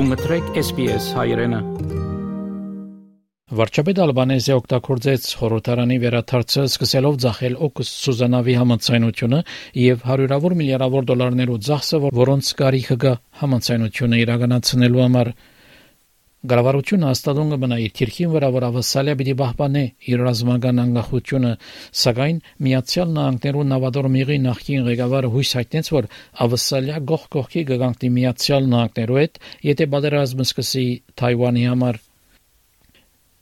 Գումտրեք SPS հայրենը Վարչապետ Ալբանեզը օգտագործեց խորհրդարանի վերաթարցը սկսելով ցախել օկուս Սուզանավի համացայնությունը եւ հարյուրավոր միլիարդավոր դոլարներու ծախսը, որոնց կարիքը կա համացայնությունը իրականացնելու համար Գարավարությունը հաստատուն կմնա իր թիրքին վրա, որ ավասալիա պիտի պահպանե իր ռազմական անկախությունը, սակայն Միացյալ Նահանգներու նավադոր միղի նախկին ղեկավարը հույս հայտնեց, որ ավասալիա գող գողքի կգանքի Միացյալ Նահանգներու հետ, եթե պատերազմը սկսի Թայվանի համար։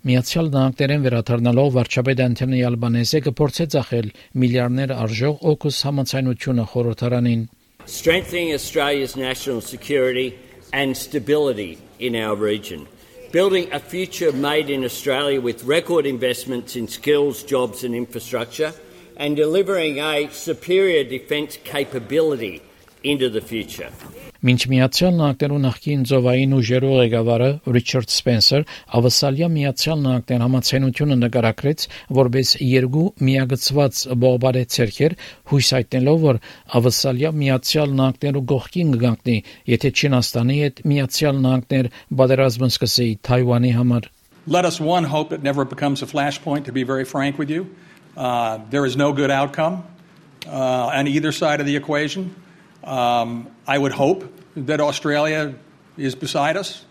Միացյալ Նահանգներեն վերադառնալով վարչապետ Անտոնի Ալբանեզը կփորձե ցախել միլիարդներ արժող օկուս համացայնությունը խորհրդարանին։ Strengthening Australia's national security and stability in our region. Building a future made in Australia with record investments in skills, jobs, and infrastructure, and delivering a superior defence capability into the future. Մինչ Միացյալ Նահանգներու նախկին ծովային ուժերու ղեկավարը Ռիչարդ Սպենսեր ավասալիա Միացյալ Նահանգներ համացանությունը նկարագրեց որպես երկու միագծված բողբարեցերքեր հույս հայտնելով որ ավասալիա Միացյալ Նահանգներու գողքին կգանքնի եթե Չինաստանի հետ Միացյալ Նահանգներ բادرազմ սկսեի Թայվանի համար Let us one hope it never becomes a flashpoint to be very frank with you. Uh, there is no good outcome uh, on either side of the equation. Um, I would hope that Australia is beside us.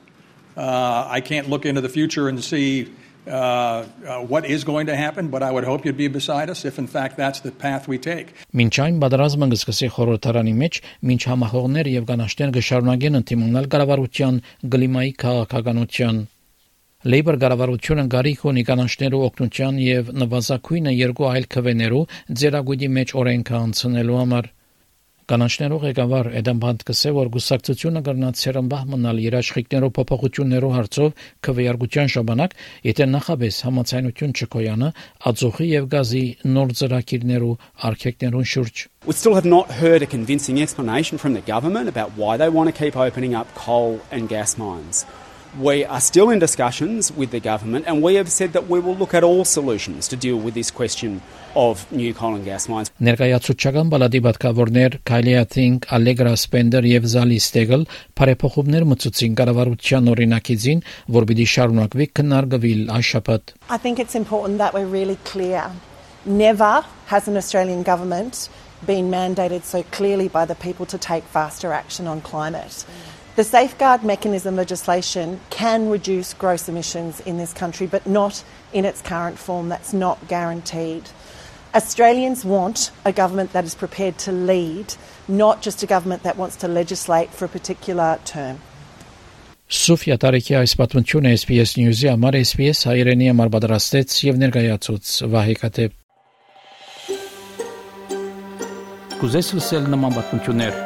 Uh, I can't look into the future and see uh, uh, what is going to happen, but I would hope you'd be beside us if in fact that's the path we take. Մինչ այն բادرազմը կսկսի խորհրդարանի մեջ, մինչ համախոհներ եւ գանաշտեր կշարունակեն ընդդիմանալ կառավարության գլիմայի քաղաքականության Լեյբր գարավարությունը գարիք ունի կանանշներու օգնության եւ նվազագույնը երկու այլ քվեներու ձերագույնի մեջ օրենքը անցնելու համար Կանանչներով ղեկավար Էդամ Բանդկսը որ գուսակցությունը կրնած ցերմբահ մնալ իր աշխատիկներով փոփոխություններով հարցով քվեարկության ժամանակ, եթե նախաբես համացանություն չկոյանը, ածուխի եւ գազի նոր ծրագիրներու արխեկներուն շուրջ We still have not heard a convincing explanation from the government about why they want to keep opening up coal and gas mines. We are still in discussions with the government, and we have said that we will look at all solutions to deal with this question of new coal and gas mines. Ներկայացուցչական բալադի պատկավորներ Քայլիաթինգ, Ալեգրա Սպենդեր եւ Զալի Ստեգլ բարեփոխումներ մցուցին կառավարության օրինակիցին, որ պիտի շարունակվի քննարկվել աշապատ. I think it's important that we're really clear. Never has an Australian government been mandated so clearly by the people to take faster action on climate. The safeguard mechanism legislation can reduce gross emissions in this country, but not in its current form. That's not guaranteed. Australians want a government that is prepared to lead, not just a government that wants to legislate for a particular term. Սոֆիա Տարեկի այս պատմությունը SPS News-ի համար SPS հայրենի համար պատրաստեց եւ ներկայացուց Վահե Կատեփ Կուզես լսել նման պատմություններ